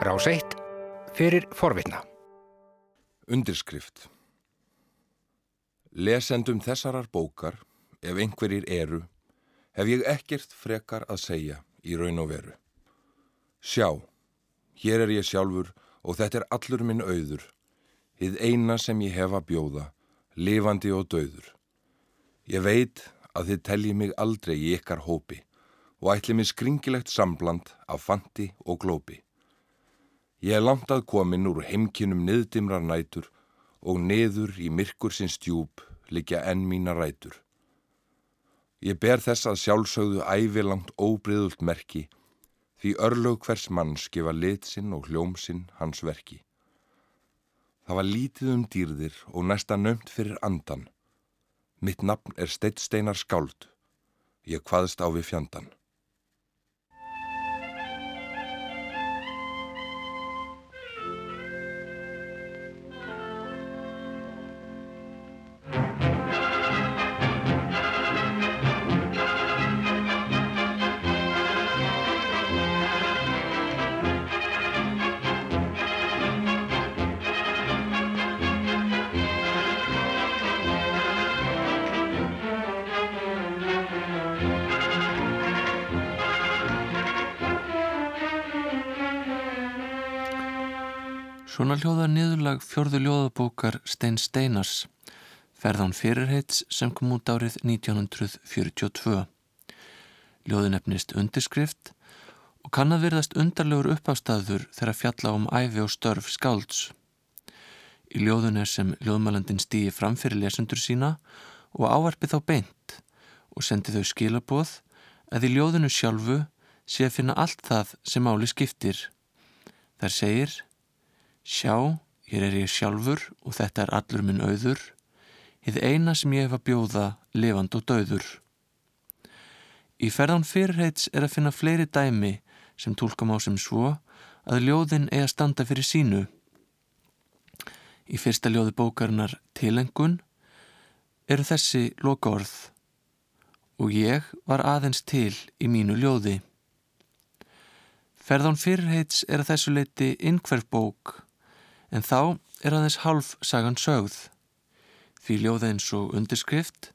Rás 1 fyrir forvitna. Undirskrift Lesendum þessarar bókar, ef einhverjir eru, hef ég ekkert frekar að segja í raun og veru. Sjá, hér er ég sjálfur og þetta er allur minn auður, hið eina sem ég hef að bjóða, lifandi og döður. Ég veit að þið telji mig aldrei í ykkar hópi og ætli mig skringilegt sambland af fanti og glópi. Ég er langt að komin úr heimkinum niðdimrar nætur og neður í myrkur sinn stjúb likja enn mína rætur. Ég ber þess að sjálfsögðu ævilangt óbriðult merki því örlög hvers mann skifa litsinn og hljómsinn hans verki. Það var lítið um dýrðir og næsta nömt fyrir andan. Mitt nafn er Steitt Steinar Skáld. Ég hvaðst á við fjandan. Svona hljóða niðurlag fjörðu ljóðabókar Stein Steinars, ferðan fyrirheits sem kom út árið 1942. Ljóðin efnist undirskrift og kann að virðast undarlegur uppástaður þegar fjalla um æfi og störf skálds. Í ljóðun er sem ljóðmælandin stýi fram fyrir lesendur sína og ávarpi þá beint og sendi þau skilaboð að í ljóðunu sjálfu sé að finna allt það sem áli skiptir. Þar segir Sjá, hér er ég sjálfur og þetta er allur minn auður, hið eina sem ég hef að bjóða levand og dauður. Í ferðan fyrirheits er að finna fleiri dæmi sem tólkam á sem svo að ljóðin eigi að standa fyrir sínu. Í fyrsta ljóði bókarinnar Tilengun eru þessi loka orð og ég var aðeins til í mínu ljóði. Ferðan fyrirheits er að þessu leiti innhverf bók en þá er aðeins half sagan sögð. Því ljóða eins og undirskrift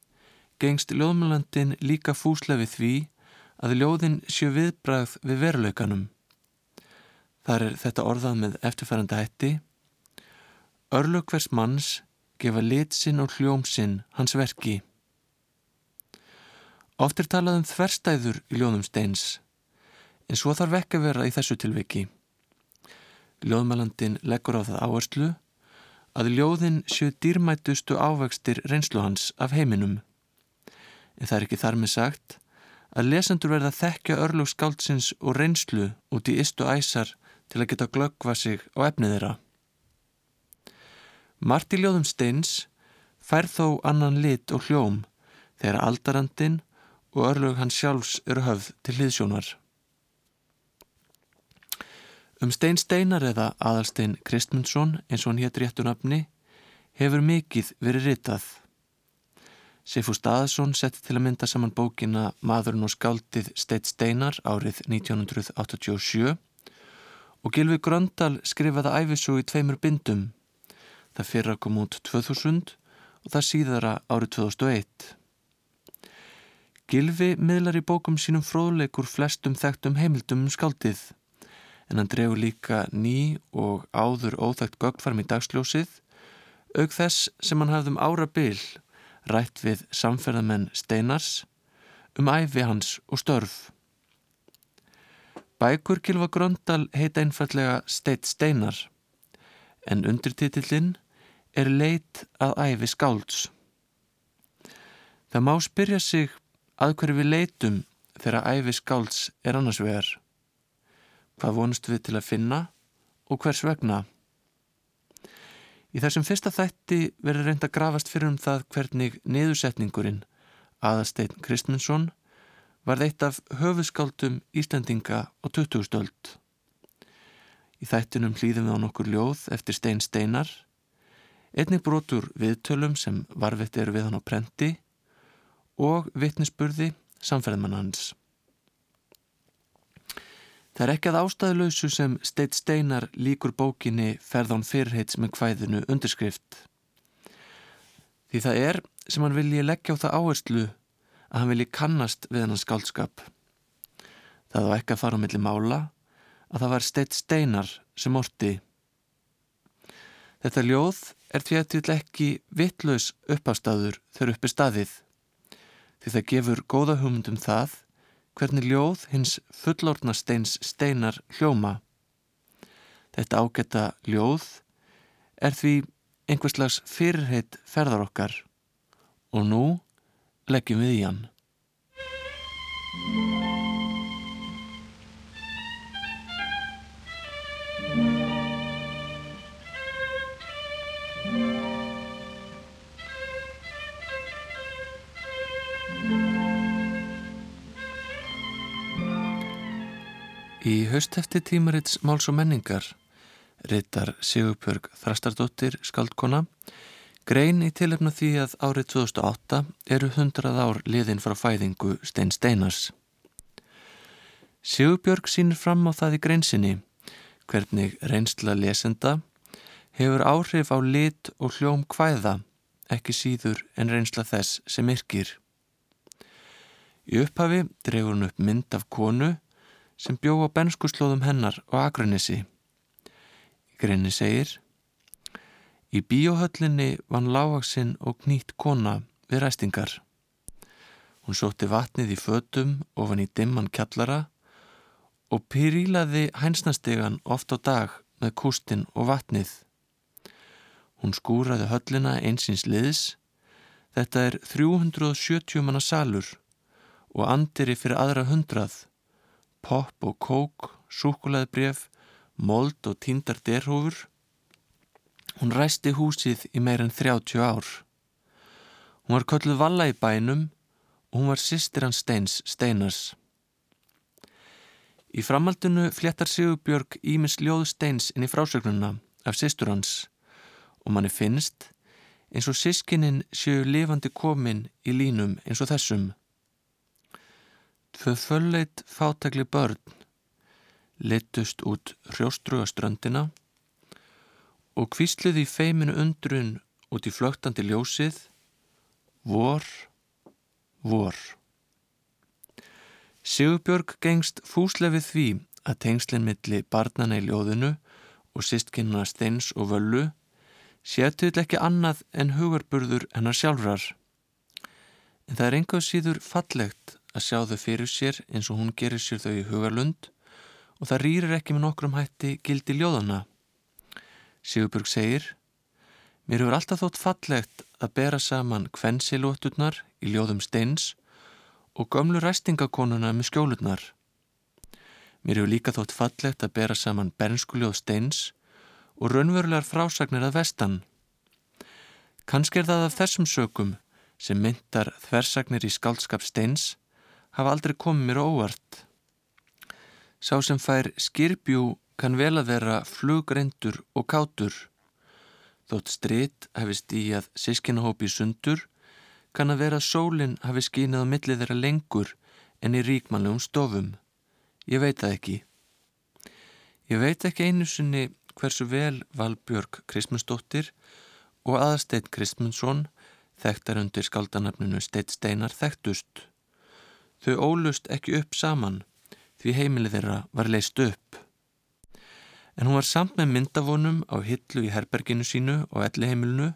gengst ljóðmjölandin líka fúslefi því að ljóðin sjö viðbrað við veruleikanum. Þar er þetta orðað með eftirfæranda hætti Örlug hvers manns gefa litsinn og hljómsinn hans verki. Oft er talað um þverstæður í ljóðum steins en svo þarf ekki að vera í þessu tilviki. Ljóðmælandin leggur á það áherslu að ljóðin séu dýrmætustu ávextir reynslu hans af heiminum. En það er ekki þar með sagt að lesendur verða að þekkja örlug skáldsins og reynslu út í istu æsar til að geta glöggva sig á efnið þeirra. Marti ljóðum steins fær þó annan lit og hljóm þegar aldarandin og örlug hans sjálfs eru höfð til hliðsjónar. Um Stein Steinar eða aðalstein Kristmundsson eins og hann hétt réttunafni hefur mikið verið ritað. Seifur Staðarsson setti til að mynda saman bókina Maðurinn og skáldið Steit Steinar árið 1987 og Gilvi Gröndal skrifaði æfisú í tveimur bindum. Það fyrra kom út 2000 og það síðara árið 2001. Gilvi miðlar í bókum sínum fróðleikur flestum þekktum heimildum um skáldið en hann drefur líka ný og áður óþægt göggfarm í dagsljósið, auk þess sem hann hafðum ára byl rætt við samferðamenn Steinars um æfi hans og störf. Bækur Kilva Gröndal heita einfallega Steit Steinar, en undirtitillinn er leit að æfi skálds. Það má spyrja sig að hverju við leitum þegar æfi skálds er annars vegar. Hvað vonust við til að finna og hvers vegna? Í þessum fyrsta þætti verður reynd að grafast fyrir um það hvernig niðursetningurinn aðasteinn Kristmundsson var eitt af höfuskáldum Íslandinga á 20. stöld. Í þættinum hlýðum við á nokkur ljóð eftir Stein Steinar, einnig brotur viðtölum sem varfitt eru við hann á prenti og vittnisspurði samferðmann hans. Það er ekki að ástæðuleysu sem Steit Steinar líkur bókinni ferðan fyrrheits með hvæðinu undirskrift. Því það er sem hann vilji leggja á það áherslu að hann vilji kannast við hann skálskap. Það var ekki að fara á milli mála að það var Steit Steinar sem orti. Þetta ljóð er því að til ekki vittlaus uppástaður þegar uppi staðið. Því það gefur góða hugmyndum það hvernig ljóð hins fullorna steins steinar hljóma. Þetta ágæta ljóð er því einhverslags fyrirheit ferðar okkar og nú leggjum við í hann. Í hausthefti tímarits Máls og menningar rittar Sigurbjörg Þrastardóttir skaldkona grein í tilefna því að árið 2008 eru 100 ár liðin frá fæðingu Stein Steinars. Sigurbjörg sínir fram á það í greinsinni hvernig reynsla lesenda hefur áhrif á lit og hljóm hvæða ekki síður en reynsla þess sem yrkir. Í upphafi dregur hann upp mynd af konu sem bjó á benskuslóðum hennar á Akranissi. Grenni segir Í bíóhöllinni vann lágaksinn og knýtt kona við ræstingar. Hún sótti vatnið í fötum ofan í dimman kjallara og pyrílaði hænsnastegan oft á dag með kústin og vatnið. Hún skúraði höllina einsins liðs. Þetta er 370 manna salur og andiri fyrir aðra hundrað popp og kók, súkulæðbref, mold og tíndar derhúfur. Hún ræsti húsið í meir en 30 ár. Hún var kölluð valla í bænum og hún var sýstir hans steins steinars. Í framhaldinu fléttar Sigurbjörg Ímis Ljóð steins inn í frásögnuna af sýstur hans og manni finnst eins og sískininn séu lifandi komin í línum eins og þessum. Tvö fölleit fátakli börn litust út hrjóstrugaströndina og kvísluði í feiminu undrun út í flögtandi ljósið vor, vor. Sigurbjörg gengst fúslefið því að tengslinn milli barnana í ljóðinu og sistkinnuna steins og völlu sétuðl ekki annað en hugarburður hennar sjálfrar. En það er engað síður fallegt að sjá þau fyrir sér eins og hún gerir sér þau í hugarlund og það rýrir ekki með nokkrum hætti gildi ljóðana. Sigurburg segir Mér hefur alltaf þótt fallegt að bera saman kvensilótturnar í ljóðum steins og gömlu ræstingakonuna með skjólurnar. Mér hefur líka þótt fallegt að bera saman bernskuljóð steins og raunverulegar frásagnir að vestan. Kanski er það af þessum sökum sem myndar þversagnir í skaldskap steins hafa aldrei komið mér óvart. Sá sem fær skirbjú kann vel að vera flugreindur og kátur. Þótt strit hefði stíjað sískinahópi sundur, kann að vera sólinn hafi skínað á millið þeirra lengur en í ríkmannlegum stofum. Ég veit það ekki. Ég veit ekki einu sinni hversu vel Valbjörg Kristmundsdóttir og aðsteitt Kristmundsson þekktar undir skaldanafninu Steitt Steinar þekktust. Þau ólust ekki upp saman því heimilið þeirra var leist upp. En hún var samt með myndavonum á hillu í herberginu sínu og elliheimilinu.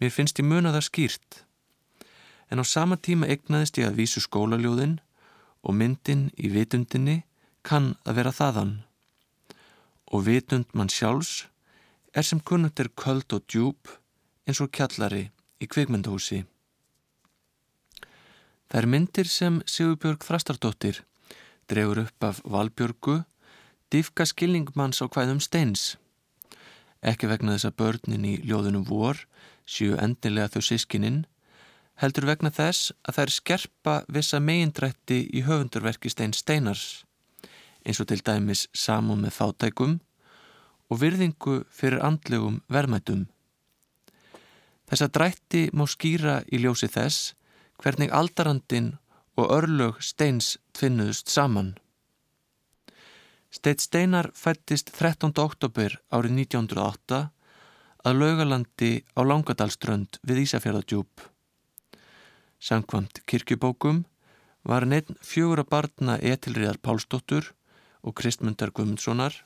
Mér finnst ég muna það skýrt. En á sama tíma egnaðist ég að vísu skólaljóðin og myndin í vitundinni kann að vera þaðan. Og vitund mann sjálfs er sem kunnugt er köld og djúb eins og kjallari í kvikmyndahúsi. Það er myndir sem Sigurbjörg Þrastardóttir drefur upp af Valbjörgu diffka skilningmanns á hvaðum steins. Ekki vegna þess að börnin í ljóðunum vor séu endilega þau sískininn, heldur vegna þess að þær skerpa vissa megindrætti í höfundurverki stein steinars, eins og til dæmis samum með þáttækum og virðingu fyrir andlegum verðmætum. Þessa drætti má skýra í ljósi þess hvernig aldarandin og örlög steins tvinnuðust saman. Steit Steinar fættist 13. oktober árið 1908 að laugalandi á Langadalströnd við Ísafjörðadjúp. Samkvamt kirkjubókum var neitt fjögur að barna Etilriðar Pálsdóttur og Kristmundar Guðmundssonar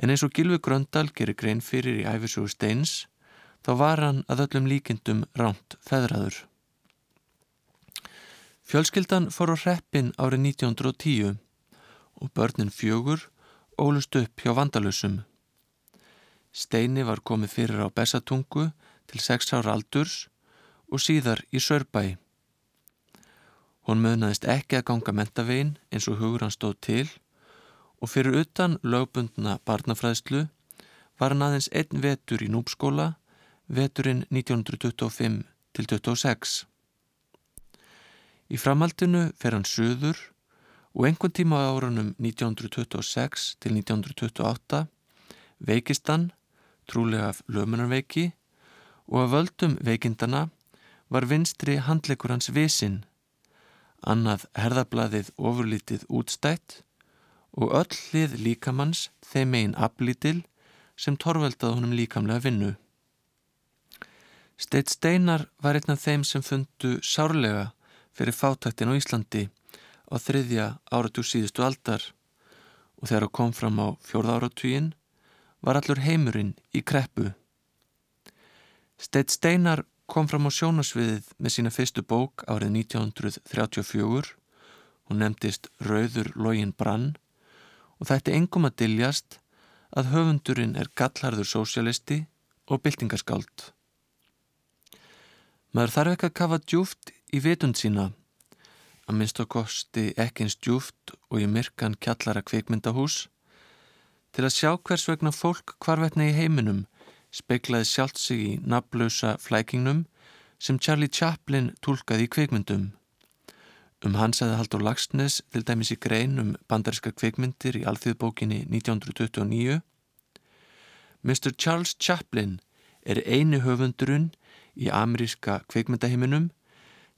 en eins og Gilvi Gröndal gerir grein fyrir í æfisugur Steins þá var hann að öllum líkindum ránt feðraður. Fjölskyldan fór á hreppin árið 1910 og börnin fjögur ólust upp hjá vandalusum. Steini var komið fyrir á Bessatungu til 6 ára aldurs og síðar í Sörbæi. Hún mögnaðist ekki að ganga mentavegin eins og hugur hann stóð til og fyrir utan lögbundna barnafræðslu var hann aðeins einn vetur í núpskóla, veturinn 1925 til 26. Í framhaldinu fer hann söður og einhvern tíma á árunum 1926 til 1928 veikist hann, trúlega af lömunarveiki og af völdum veikindana var vinstri handleikur hans visinn, annað herðablaðið ofurlítið útstætt og öll hlið líkamanns þeim einn aflítil sem torveldað honum líkamlega vinnu. Steit Steinar var einn af þeim sem fundu sárlega fyrir fátæktin á Íslandi á þriðja áratug síðustu aldar og þegar það kom fram á fjórða áratugin var allur heimurinn í kreppu. Steit Steinar kom fram á sjónasviðið með sína fyrstu bók árið 1934. Hún nefndist Rauður login brann og þetta engum að diljast að höfundurinn er gallharður sósialisti og byltingarskáld. Maður þarf ekki að kafa djúft í vitund sína að minnst á kosti ekki eins djúft og í myrkan kjallara kvikmyndahús til að sjá hvers vegna fólk hvarvetna í heiminum speiklaði sjálft sig í naflausa flækingnum sem Charlie Chaplin tólkaði í kvikmyndum. Um hans aðeins Haldur Lagsnes til dæmis í grein um bandariska kvikmyndir í alþjóðbókinni 1929. Mr. Charles Chaplin er eini höfundurinn í ameríska kvikmyndaheiminum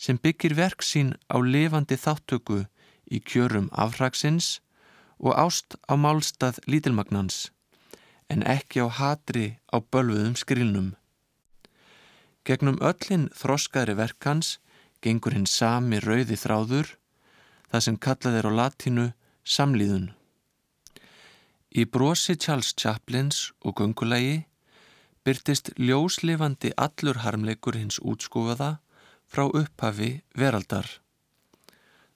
sem byggir verk sín á levandi þáttöku í kjörum afhraksins og ást á málstað lítilmagnans en ekki á hatri á bölvuðum skrilnum. Gegnum öllin þroskaðri verkans gengur hinn sami rauði þráður, það sem kallað er á latínu samlíðun. Í brosi Charles Chaplins og gungulegi byrtist ljóslifandi allur harmleikur hins útskúfaða frá upphafi veraldar.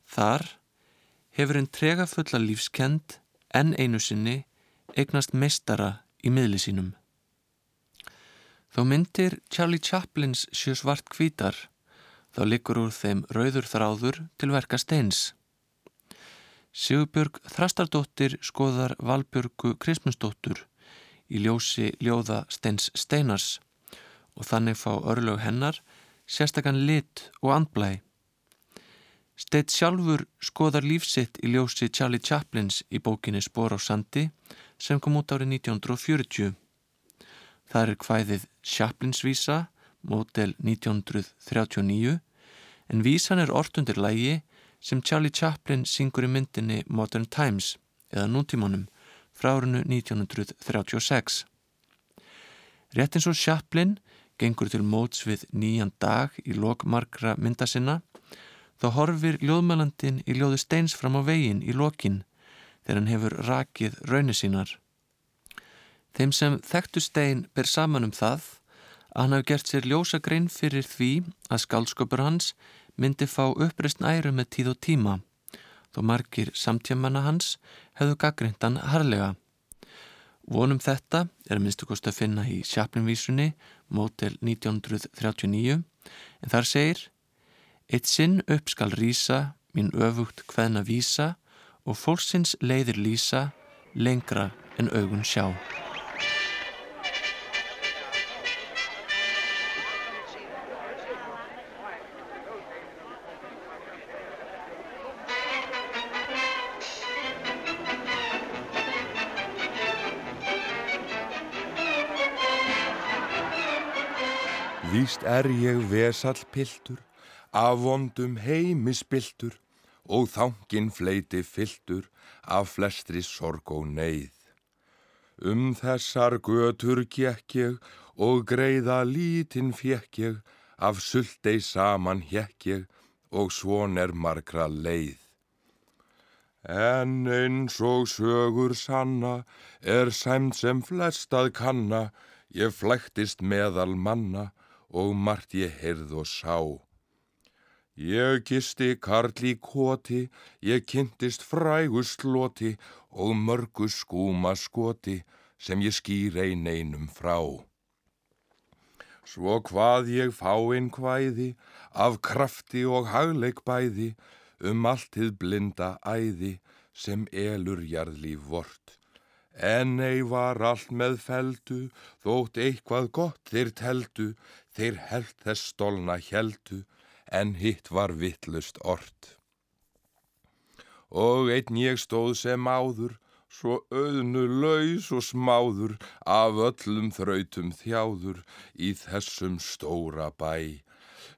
Þar hefur einn trega fulla lífskend en einu sinni eignast meistara í miðli sínum. Þó myndir Charlie Chaplins sjö svart kvítar, þá likur úr þeim rauður þráður til verka steins. Sigurbjörg Þrastardóttir skoðar Valbjörgu Krismundsdóttur í ljósi ljóða steins steinars og þannig fá örlög hennar sérstakann lit og andblæ. Steitt sjálfur skoðar lífsitt í ljósi Charlie Chaplins í bókinni Spor á sandi sem kom út árið 1940. Það er hvæðið Chaplinsvísa, mótel 1939, en vísan er ortundir lægi sem Charlie Chaplin syngur í myndinni Modern Times eða núntímanum frá árinu 1936. Rétt eins og Chaplin gengur til móts við nýjan dag í lokmarkra mynda sinna, þá horfir ljóðmælandin í ljóðu steins fram á veginn í lokin þegar hann hefur rakið raunir sínar. Þeim sem þekktu stein ber saman um það að hann hafi gert sér ljósa grein fyrir því að skálsköpur hans myndi fá uppreist æru með tíð og tíma þó margir samtjamanna hans hefðu gaggrindan harlega. Vonum þetta er minnstu kost að finna í sjaplinvísunni mótel 1939 en þar segir Eitt sinn upp skal rýsa, mín öfugt hveðna vísa og fólksins leiðir lýsa lengra en augun sjá. Víst er ég vesall piltur, af vondum heimisbiltur og þangin fleiti fylltur af flestri sorg og neyð. Um þessar götur gekk ég og greiða lítinn fjekk ég, af suldei saman hjekk ég og svon er margra leið. En eins og sögur sanna er sæmt sem flestað kanna, ég flæktist meðal manna og margt ég heyrð og sá. Ég gisti karl í koti, ég kynntist frægu sloti og mörgu skúma skoti sem ég skýr ein einum frá. Svo hvað ég fá einn hvæði af krafti og hagleik bæði um alltið blinda æði sem elur jarðlíf vort. En ei var allt með feldu, þótt eitthvað gott þeir teldu, þeir held þess stolna heldu, en hitt var vittlust ort. Og einn ég stóð sem áður, svo auðnu laus og smáður, af öllum þrautum þjáður í þessum stóra bæ.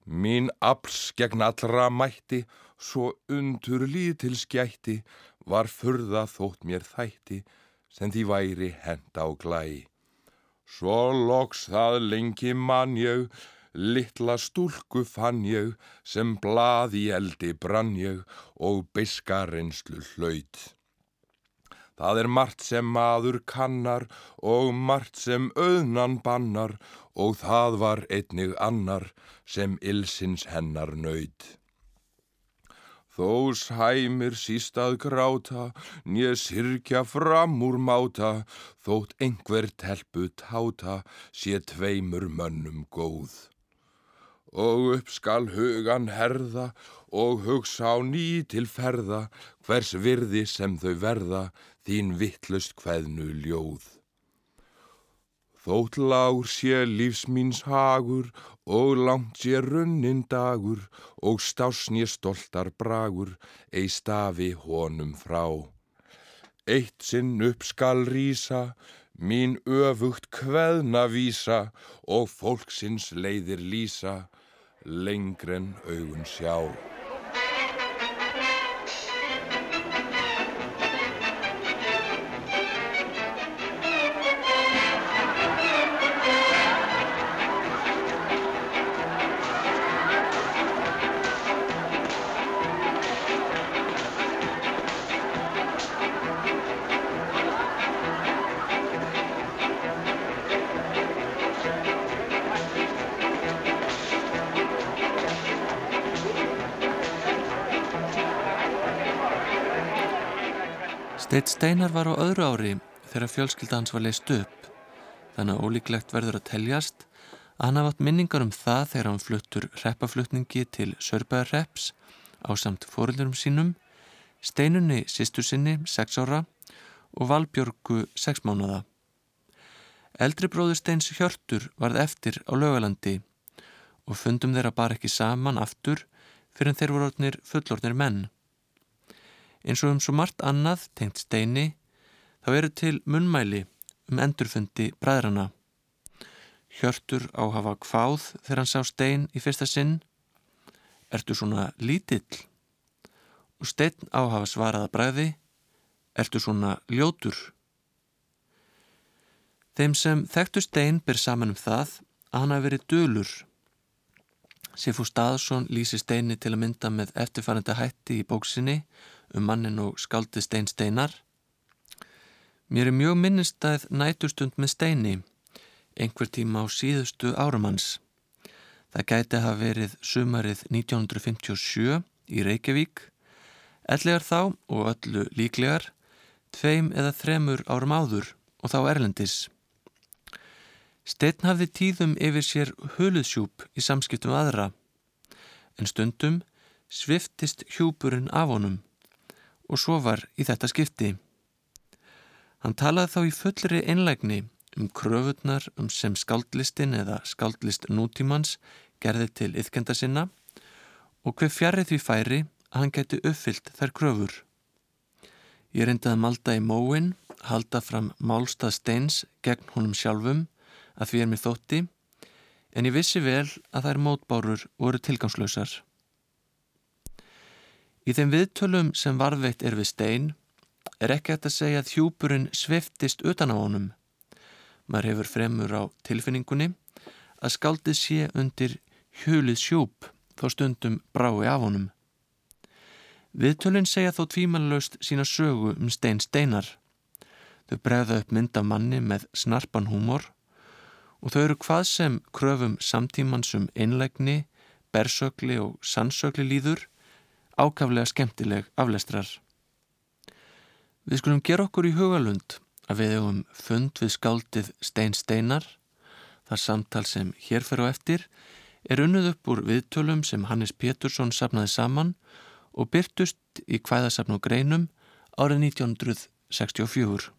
Mín afls gegn allra mætti, svo undur lítil skætti, var furða þótt mér þætti, sem því væri hend á glæ. Svo loks það lengi mann ég, Littla stúlku fann ég sem blað í eldi brann ég og beiska reynslu hlaut. Það er margt sem maður kannar og margt sem auðnan bannar og það var einnig annar sem ilsins hennar nöyt. Þó sæmir sístað gráta, nýja sirkja fram úr máta, þótt einhver telpu táta, sé tveimur mönnum góð og upp skal hugan herða og hugsa á ný til ferða hvers virði sem þau verða þín vittlust hveðnu ljóð. Þótt lágur sé lífsmíns hagur og langt sé runnin dagur og stásn ég stoltar bragur ei stafi honum frá. Eitt sinn upp skal rýsa, mín öfugt hveðna vísa og fólksins leiðir lýsa lengren augun sjá. Steitt Steinar var á öðru ári þegar fjölskylda hans var leist upp þannig að ólíklegt verður að teljast að hann hafa átt minningar um það þegar hann fluttur reppaflutningi til Sörbæðarreps á samt fóröldurum sínum Steinunni sýstu sinni 6 ára og Valbjörgu 6 mánada. Eldri bróður Steins Hjörtur varð eftir á lögalandi og fundum þeirra bara ekki saman aftur fyrir en þeir voru orðnir fullornir menn. Eins og um svo margt annað tengt steini þá eru til munmæli um endurfundi bræðrana. Hjörtur á hafa kváð þegar hann sá stein í fyrsta sinn. Ertu svona lítill? Og stein á hafa svaraða bræði. Ertu svona ljótur? Þeim sem þekktu stein ber saman um það að hann hafi verið dölur. Sifú Staðsson lýsi steini til að mynda með eftirfærandi hætti í bóksinni um mannin og skaldið stein steinar. Mér er mjög minnistæð nætustund með steini, einhver tíma á síðustu áramanns. Það gæti hafa verið sumarið 1957 í Reykjavík, ellegar þá og öllu líklegar, tveim eða þremur árum áður og þá erlendis. Steinn hafði tíðum yfir sér huluðsjúp í samskiptum aðra, en stundum sviftist hjúpurinn af honum og svo var í þetta skipti. Hann talaði þá í fullri einlægni um kröfurnar um sem skaldlistin eða skaldlist nútímans gerði til yðkenda sinna og hver fjarrið því færi að hann geti uppfyllt þær kröfur. Ég reyndi að malda í móin, halda fram málstað steins gegn honum sjálfum að því er mér þótti, en ég vissi vel að þær mótbárur voru tilgangslösar. Í þeim viðtölum sem varðveitt er við stein er ekki hægt að segja að hjúpurinn sveftist utan á honum. Maður hefur fremur á tilfinningunni að skaldið sé undir hjulið sjúp þó stundum brái af honum. Viðtölinn segja þó tvímanlaust sína sögu um stein steinar. Þau bregða upp mynd af manni með snarpan húmor og þau eru hvað sem kröfum samtímansum einlegni, bersögli og sannsögli líður ákaflega skemmtileg aflestrar. Við skulum gera okkur í hugalund að við hefum fund við skáldið Stein Steinar. Það samtal sem hér fer á eftir er unnuð upp úr viðtölum sem Hannes Pétursson sapnaði saman og byrtust í hvæðasapn og greinum árið 1964.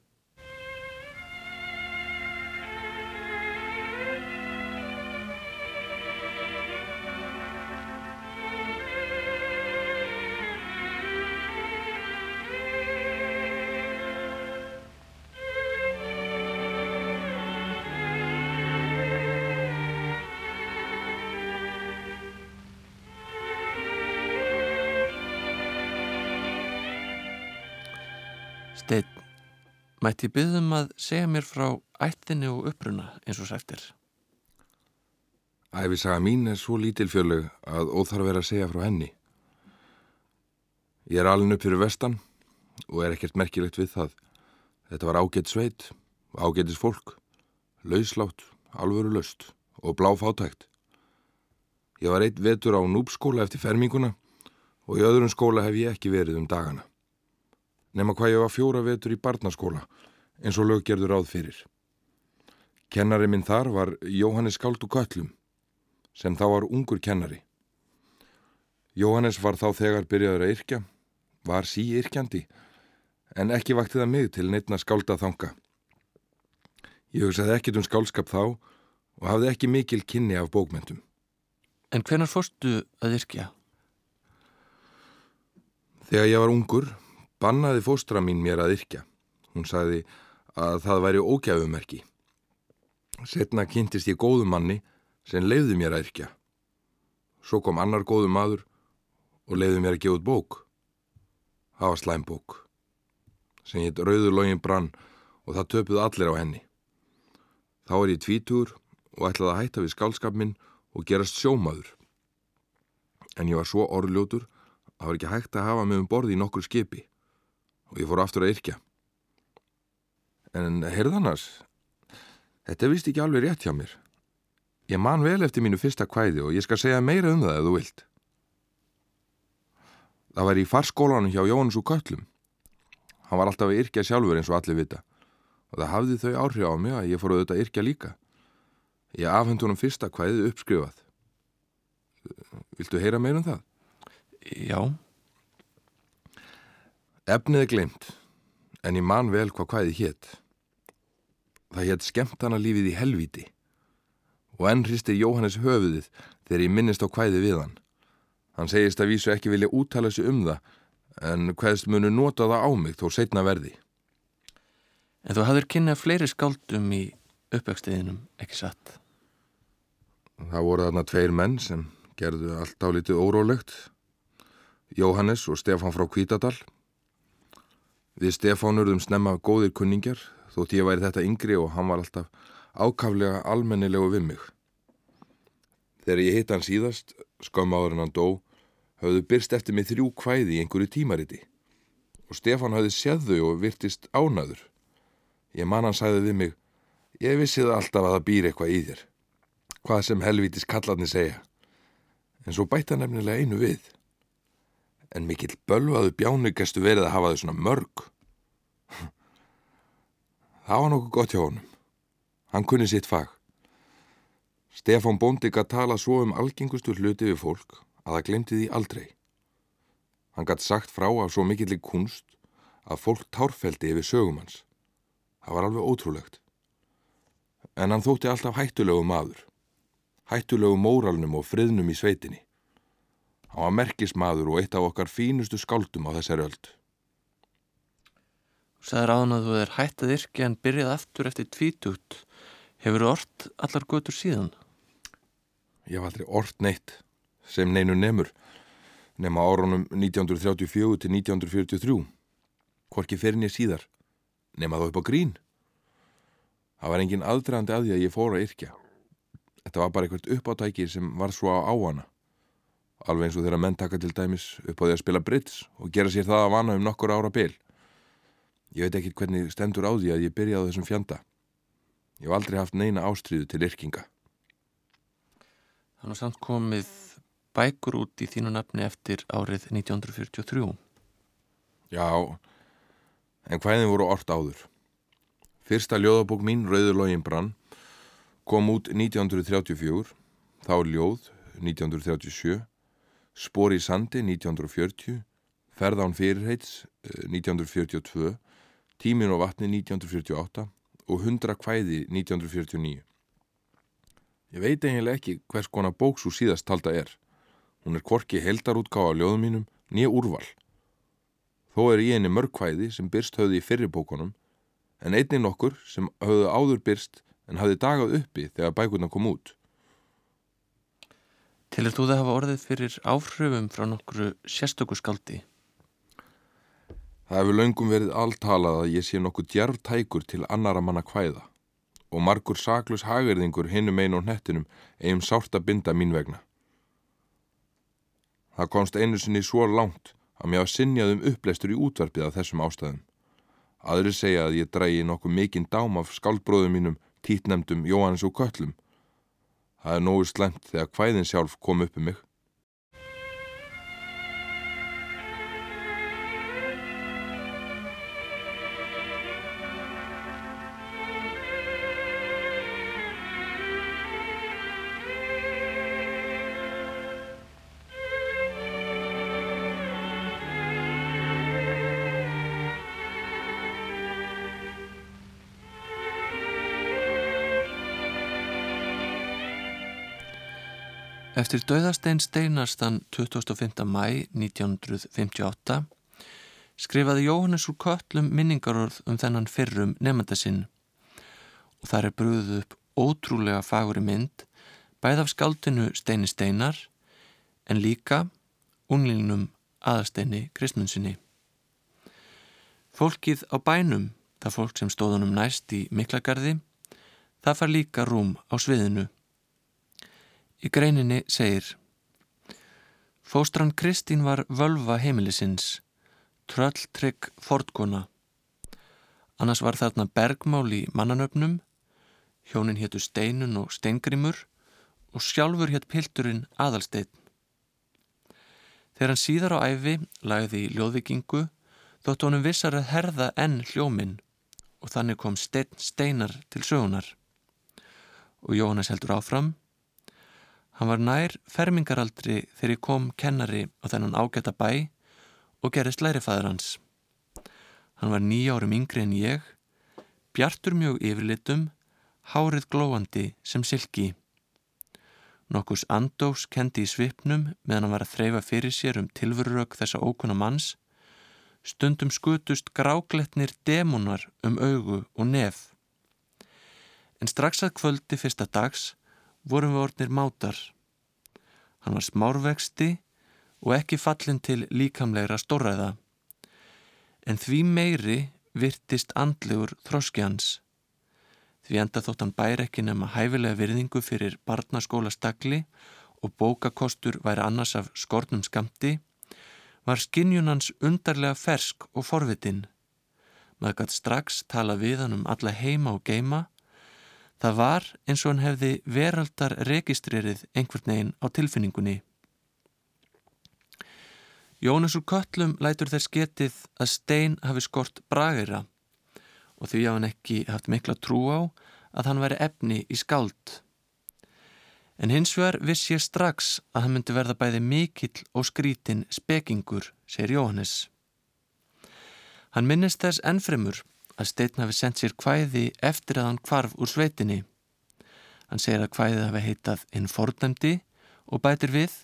mætti byggðum að segja mér frá ættinni og uppruna eins og sættir. Æfisaga mín er svo lítilfjörleg að óþarf verið að segja frá henni. Ég er alin upp fyrir vestan og er ekkert merkilegt við það. Þetta var ágætt sveit, ágættis fólk, lauslátt, alvöru löst og bláfátækt. Ég var eitt vetur á núpskóla eftir ferminguna og í öðrum skóla hef ég ekki verið um dagana nema hvað ég var fjóra vetur í barnaskóla eins og löggerður áð fyrir. Kennari minn þar var Jóhannes Skáldu Köllum sem þá var ungur kennari. Jóhannes var þá þegar byrjaður að yrkja, var sí yrkjandi en ekki vakti það mig til neittna skálda þanga. Ég hugsaði ekkit um skálskap þá og hafði ekki mikil kynni af bókmentum. En hvenar fórstu að yrkja? Þegar ég var ungur bannaði fóstra mín mér að yrkja. Hún sagði að það væri ógæfumerki. Setna kynntist ég góðum manni sem leiði mér að yrkja. Svo kom annar góðum maður og leiði mér að gefa út bók. Það var slæmbók. Sem hitt Rauður login brann og það töpuð allir á henni. Þá er ég tvítur og ætlaði að hætta við skálskap minn og gerast sjómaður. En ég var svo orðljótur að það var ekki hægt að hafa mig um borði í nokkur skipi og ég fór aftur að yrkja. En heyrðannars, þetta vist ekki alveg rétt hjá mér. Ég man vel eftir mínu fyrsta kvæði og ég skal segja meira um það ef þú vilt. Það var í farskólanum hjá Jóhannes og Köllum. Hann var alltaf að yrkja sjálfur eins og allir vita og það hafði þau áhrif á mig að ég fór auðvitað að yrkja líka. Ég afhengt honum fyrsta kvæðið uppskrifað. Viltu heyra meira um það? Já. Efnið er glemt, en ég man vel hvað hvaðið hétt. Það hétt skemmtana lífið í helviti og enn hristir Jóhannes höfuðið þegar ég minnist á hvaðið við hann. Hann segist að vísu ekki vilja úttala sig um það, en hvaðist munu nota það á mig þó setna verði. En þú hafður kynnað fleiri skáldum í uppvextiðinum, ekki satt? Það voru þarna tveir menn sem gerðu allt á litið órólegt. Jóhannes og Stefan frá Kvítadal. Við Stefán urðum snemma góðir kunningjar þótt ég væri þetta yngri og hann var alltaf ákaflega almennilegu við mig. Þegar ég hitt hann síðast, skömm áður en hann dó, hafðu byrst eftir mig þrjú kvæði í einhverju tímariti og Stefán hafði séð þau og virtist ánaður. Ég man hann sagði við mig, ég vissi það alltaf að það býr eitthvað í þér, hvað sem helvítis kallarni segja, en svo bæta nefnilega einu við en mikill bölvaðu bjánugestu verið að hafa þau svona mörg. Það var nokkuð gott hjá honum. Hann kunni sitt fag. Stefán Bóndi gætt tala svo um algengustu hluti við fólk að það glemti því aldrei. Hann gætt sagt frá af svo mikillig kunst að fólk tárfeldi yfir sögumans. Það var alveg ótrúlegt. En hann þótti alltaf hættulegu maður. Hættulegu móralnum og friðnum í sveitinni. Hann var merkismadur og eitt af okkar fínustu skáldum á þessari öld. Þú sagði ráðan að þú er hættað yrki en byrjað aftur eftir tvítugt. Hefur þú orrt allar götur síðan? Ég var aldrei orrt neitt sem neinu nemur. nema árunum 1934 til 1943. Hvorki fyrir niður síðar, nema þá upp á grín. Það var engin aðdragandi að því að ég fór að yrkja. Þetta var bara eitthvað uppáttæki sem var svo á áana. Alveg eins og þeirra menn taka til dæmis upp á því að spila Brits og gera sér það að vana um nokkur ára byl. Ég veit ekki hvernig stendur á því að ég byrjaði á þessum fjanda. Ég hef aldrei haft neina ástriðu til yrkinga. Þannig samt komið bækur út í þínu nafni eftir árið 1943. Já, en hvaðin voru orrt áður. Fyrsta ljóðabók mín, Rauðurlógin brann, kom út 1934, þá ljóð 1937, Spor í sandi 1940, Ferðán fyrirheits 1942, Tímin og vatni 1948 og 100 kvæði 1949. Ég veit eiginlega ekki hvers konar bóks úr síðast talda er. Hún er kvorki heldarútgáð á ljóðum mínum, nýja úrval. Þó er í eini mörgkvæði sem byrst höfði í fyrribókunum, en einnig nokkur sem höfðu áður byrst en hafði dagað uppi þegar bækurna kom út. Tilur þú það hafa orðið fyrir áhrifum frá nokkru sérstöku skaldi? Það hefur löngum verið alltalað að ég sé nokkuð djarftækur til annara manna kvæða og margur saklus hagverðingur hinnum einu og hnettinum eigum sárt að binda mín vegna. Það komst einu sinni svo langt að mér hafa sinjað um uppleistur í útvarpið af þessum ástæðum. Aðri segja að ég drægi nokkuð mikinn dám af skaldbróðum mínum títnemdum Jóhannes og Köllum. Það er nógu slemt þegar hvæðin sjálf kom upp um mig. Eftir döðastein Steinarstann 25. mæ 1958 skrifaði Jóhannes úr köllum minningarorð um þennan fyrrum nefnda sinn og þar er brúðuð upp ótrúlega faguri mynd bæð af skaldinu Steini Steinar en líka unglingum aðasteini Kristmundsinni. Fólkið á bænum, það fólk sem stóðunum næst í Miklagarði, það far líka rúm á sviðinu Í greininni segir Fóstran Kristín var völva heimilisins, trölltrygg fordkona. Annars var þarna bergmál í mannanöfnum, hjónin héttu Steinun og Steingrimur og sjálfur hétt pilturinn Aðalsteinn. Þegar hann síðar á æfi lagði í ljóðvikingu þótt honum vissar að herða enn hljóminn og þannig kom Steinn Steinar til sögunar. Og Jóhannes heldur áfram Hann var nær fermingaraldri þegar ég kom kennari á þennan ágæta bæ og gerist lærifæður hans. Hann var nýja árum yngri en ég, bjartur mjög yfirlitum, hárið glóandi sem silki. Nokkus andós kendi í svipnum meðan hann var að þreyfa fyrir sér um tilvörurök þessa ókunna manns, stundum skutust grágletnir demonar um augu og nef. En strax að kvöldi fyrsta dags vorum við orðnir mátar. Hann var smárvexti og ekki fallin til líkamlegra stórræða. En því meiri virtist andlegur þroski hans. Því enda þótt hann bæri ekki nema hæfilega virðingu fyrir barnaskóla stakli og bókakostur væri annars af skornum skamti, var skinnjunans undarlega fersk og forvitin. Maður gætt strax tala við hann um alla heima og geima Það var eins og hann hefði veraldar registrerið einhvern veginn á tilfinningunni. Jónas úr köllum lætur þess getið að stein hafi skort bragira og því að hann ekki haft mikla trú á að hann væri efni í skáld. En hins vegar viss ég strax að hann myndi verða bæði mikill og skrítin spekingur, segir Jóhannes. Hann minnist þess ennfremur að Steinn hafi sendt sér kvæði eftir að hann kvarf úr sveitinni. Hann segir að kvæðið hafi heitað inn fordæmdi og bætir við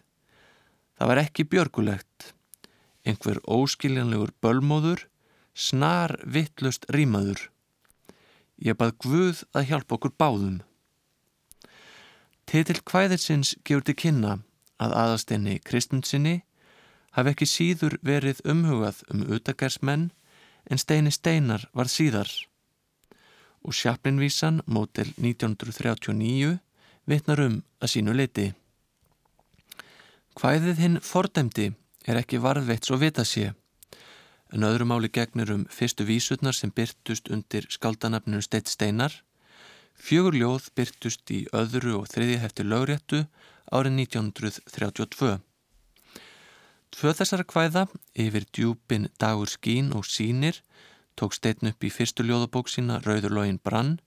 Það var ekki björgulegt. Einhver óskiljanlegur bölmóður, snar vittlust rímaður. Ég bað Guð að hjálpa okkur báðum. Titill kvæðinsins gefur til kynna að aðastinni Kristundsinni hafi ekki síður verið umhugað um utakarsmenn en Steini Steinar var síðar. Og Sjaplinvísan, mótel 1939, vitnar um að sínu leiti. Hvæðið hinn fordæmdi er ekki varðveitt svo vita sé, en öðru máli gegnir um fyrstu vísutnar sem byrtust undir skaldanafninu Steitt Steinar, fjögur ljóð byrtust í öðru og þriði hefti lögréttu árið 1932. Tvö þessara kvæða yfir djúpin dagur skín og sínir tók steitn upp í fyrstu ljóðabók sína Rauðurlógin brann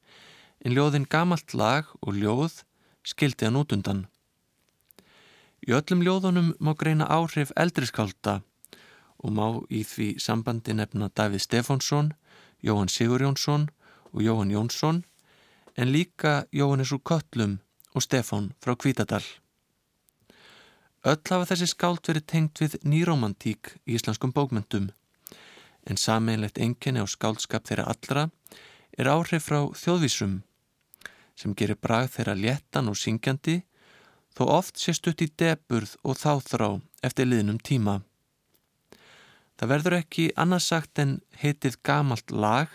en ljóðin gamalt lag og ljóð skildi hann út undan. Í öllum ljóðunum má greina áhrif eldriskálda og má í því sambandi nefna Davíð Stefánsson, Jóhann Sigurjónsson og Jóhann Jónsson en líka Jóhannes úr Köllum og Stefán frá Kvítadal. Öll hafa þessi skált verið tengt við nýromantík í íslenskum bókmyndum en sameinlegt enginni á skáldskap þeirra allra er áhrif frá þjóðvísum sem gerir brað þeirra léttan og syngjandi þó oft sé stutt í deburð og þáþrá eftir liðnum tíma. Það verður ekki annarsagt en heitið gamalt lag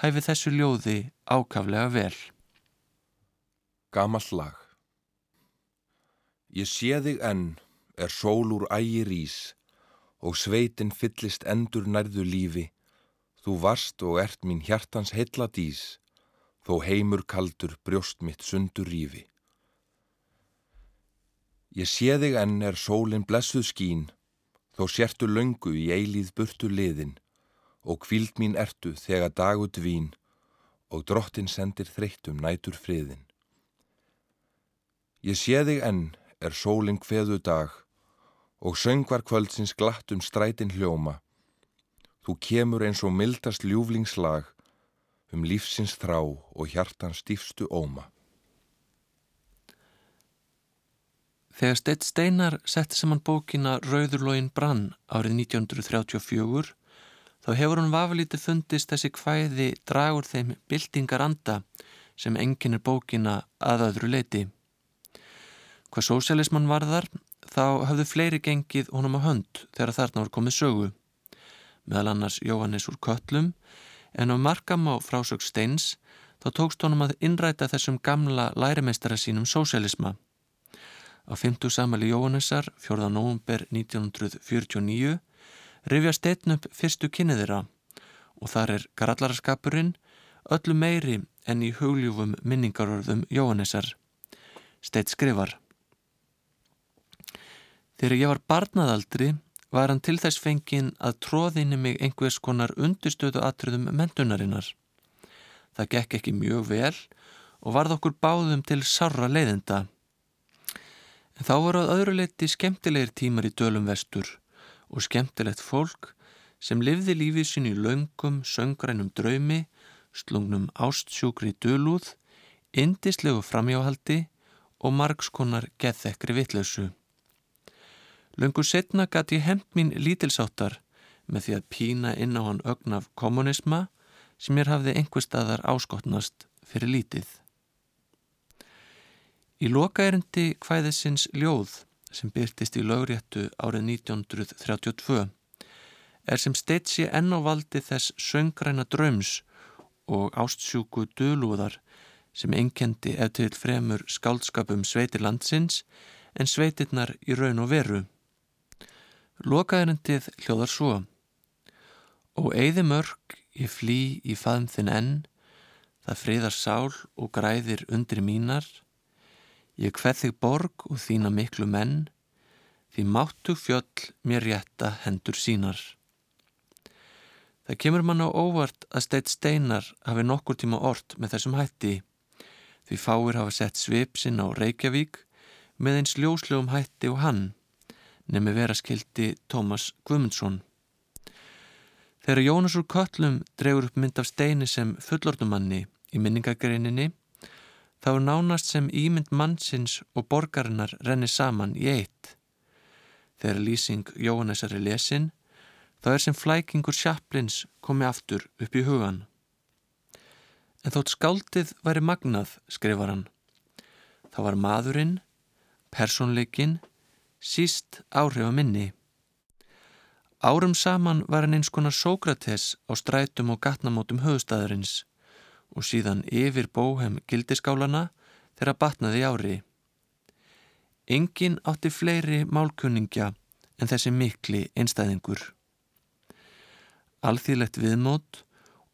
hæfi þessu ljóði ákaflega vel. Gamalt lag Ég sé þig enn, er sól úr ægi rís og sveitin fyllist endur nærðu lífi. Þú varst og ert mín hjartans heilla dís, þó heimur kaldur brjóst mitt sundur rífi. Ég sé þig enn er sólinn blessuð skín, þó sértu löngu í eilíð burtu liðin og kvíld mín ertu þegar dagut vín og drottin sendir þreyttum nætur friðin. Ég sé þig enn er sólinn hveðu dag og söngvar kvöldsins glatt um strætin hljóma. Þú kemur eins og mildast ljúflingslag um lífsins þrá og hjartans stífstu óma. Þegar Steitt Steinar setti saman bókina Rauðurlógin brann árið 1934 þá hefur hún vafalítið fundist þessi hvæði dragur þeim bildingar anda sem enginn er bókina að öðru leiti. Hvað sósialismann varðar þá hafðu fleiri gengið honum á hönd þegar þarna voru komið sögu. Meðal annars Jóhannes úr Köllum en á markam á frásög Steins þá tókst honum að innræta þessum gamla lærimeistara sínum sósialisma. Á 50 samali Jóhannesar, 4. november 1949, rifja steitn upp fyrstu kynniðira og þar er grallaraskapurinn öllu meiri enn í hugljúfum minningarörðum Jóhannesar. Steitt skrifar Þegar ég var barnaðaldri var hann til þess fengin að tróðinni mig einhvers konar undirstöðu atriðum mentunarinnar. Það gekk ekki mjög vel og varð okkur báðum til sarra leiðinda. En þá voru að öðru leiti skemmtilegir tímar í dölum vestur og skemmtilegt fólk sem livði lífið sín í laungum, söngrænum draumi, slungnum ástsjúkri dölúð, indislegu framjáhaldi og margskonar geðþekri vitlausu. Lungu setna gæti ég hemmt mín lítilsáttar með því að pína inn á hann ögnaf kommunisma sem mér hafði einhver staðar áskotnast fyrir lítið. Í lokaerendi hvæðisins ljóð sem byrtist í lögréttu árið 1932 er sem steitt sé enn á valdi þess söngræna dröms og ástsjúku dölúðar sem einkendi eftir fremur skáldskapum sveitir landsins en sveitirnar í raun og veru. Lokaðurindið hljóðar svo. Og eigði mörg ég flý í faðum þinn enn. Það friðar sál og græðir undir mínar. Ég hveð þig borg og þína miklu menn Því máttu fjöll mér rétta hendur sínar. Það kemur mann á óvart að steitt steinar hafi nokkur tíma orrt með þessum hætti Því fáir hafa sett svip sinn á Reykjavík með eins ljóslegum hætti og hann nefnir vera skildi Tómas Guðmundsson. Þegar Jónas úr Köllum dregur upp mynd af steini sem fullordumanni í minningagreininni þá er nánast sem ímynd mannsins og borgarinnar renni saman í eitt. Þegar lýsing Jóhannesar er lesin þá er sem flækingur sjaplins komi aftur upp í hugan. En þótt skáldið væri magnað, skrifar hann. Það var maðurinn, personleikin síst áhrifa minni. Árum saman var hann eins konar Sókrates á strætum og gatnamótum höfustæðurins og síðan yfir bóhem gildiskálana þegar batnaði ári. Engin átti fleiri málkunningja en þessi mikli einstæðingur. Alþýðlegt viðmót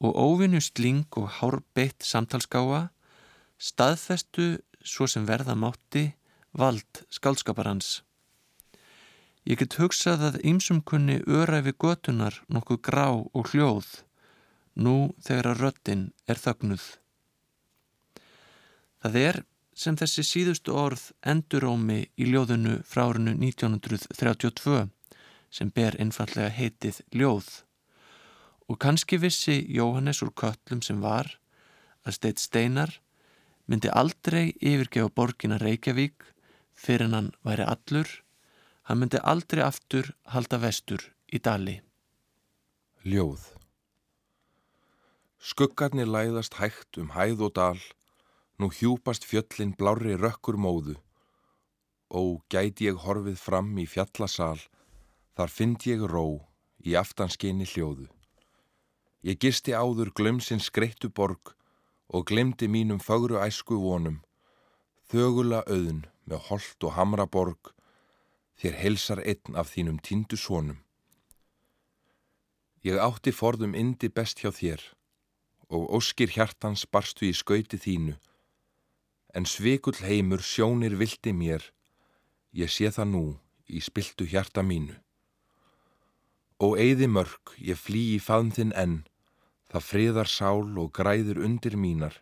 og óvinnu sling og hárbeitt samtalskáa staðfestu svo sem verða mátti vald skálskaparans. Ég get hugsað að ýmsumkunni öræfi götunar nokkuð grá og hljóð, nú þegar að röttin er þögnuð. Það er sem þessi síðustu orð endurómi í ljóðunu frá árinu 1932 sem ber einfallega heitið ljóð og kannski vissi Jóhannes úr köllum sem var að steitt steinar myndi aldrei yfirgefa borgina Reykjavík fyrir hann væri allur, hann myndi aldrei aftur halda vestur í dali. Ljóð Skuggarnir læðast hægt um hæð og dal, nú hjúpast fjöllin blári rökkur móðu. Ó, gæti ég horfið fram í fjallasal, þar fynd ég ró í aftanskinni hljóðu. Ég gisti áður glömsins skreittu borg og glemdi mínum fögru æsku vonum, þögula auðn með holt og hamraborg, þér helsar einn af þínum tindu svonum. Ég átti forðum indi best hjá þér og óskir hjartans barstu í skauti þínu, en svikull heimur sjónir vildi mér, ég sé það nú í spiltu hjarta mínu. Og eigði mörg, ég flý í faðn þinn enn, það friðar sál og græður undir mínar.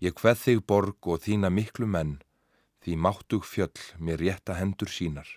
Ég hveð þig borg og þína miklu menn, því máttug fjöll mér rétta hendur sínar.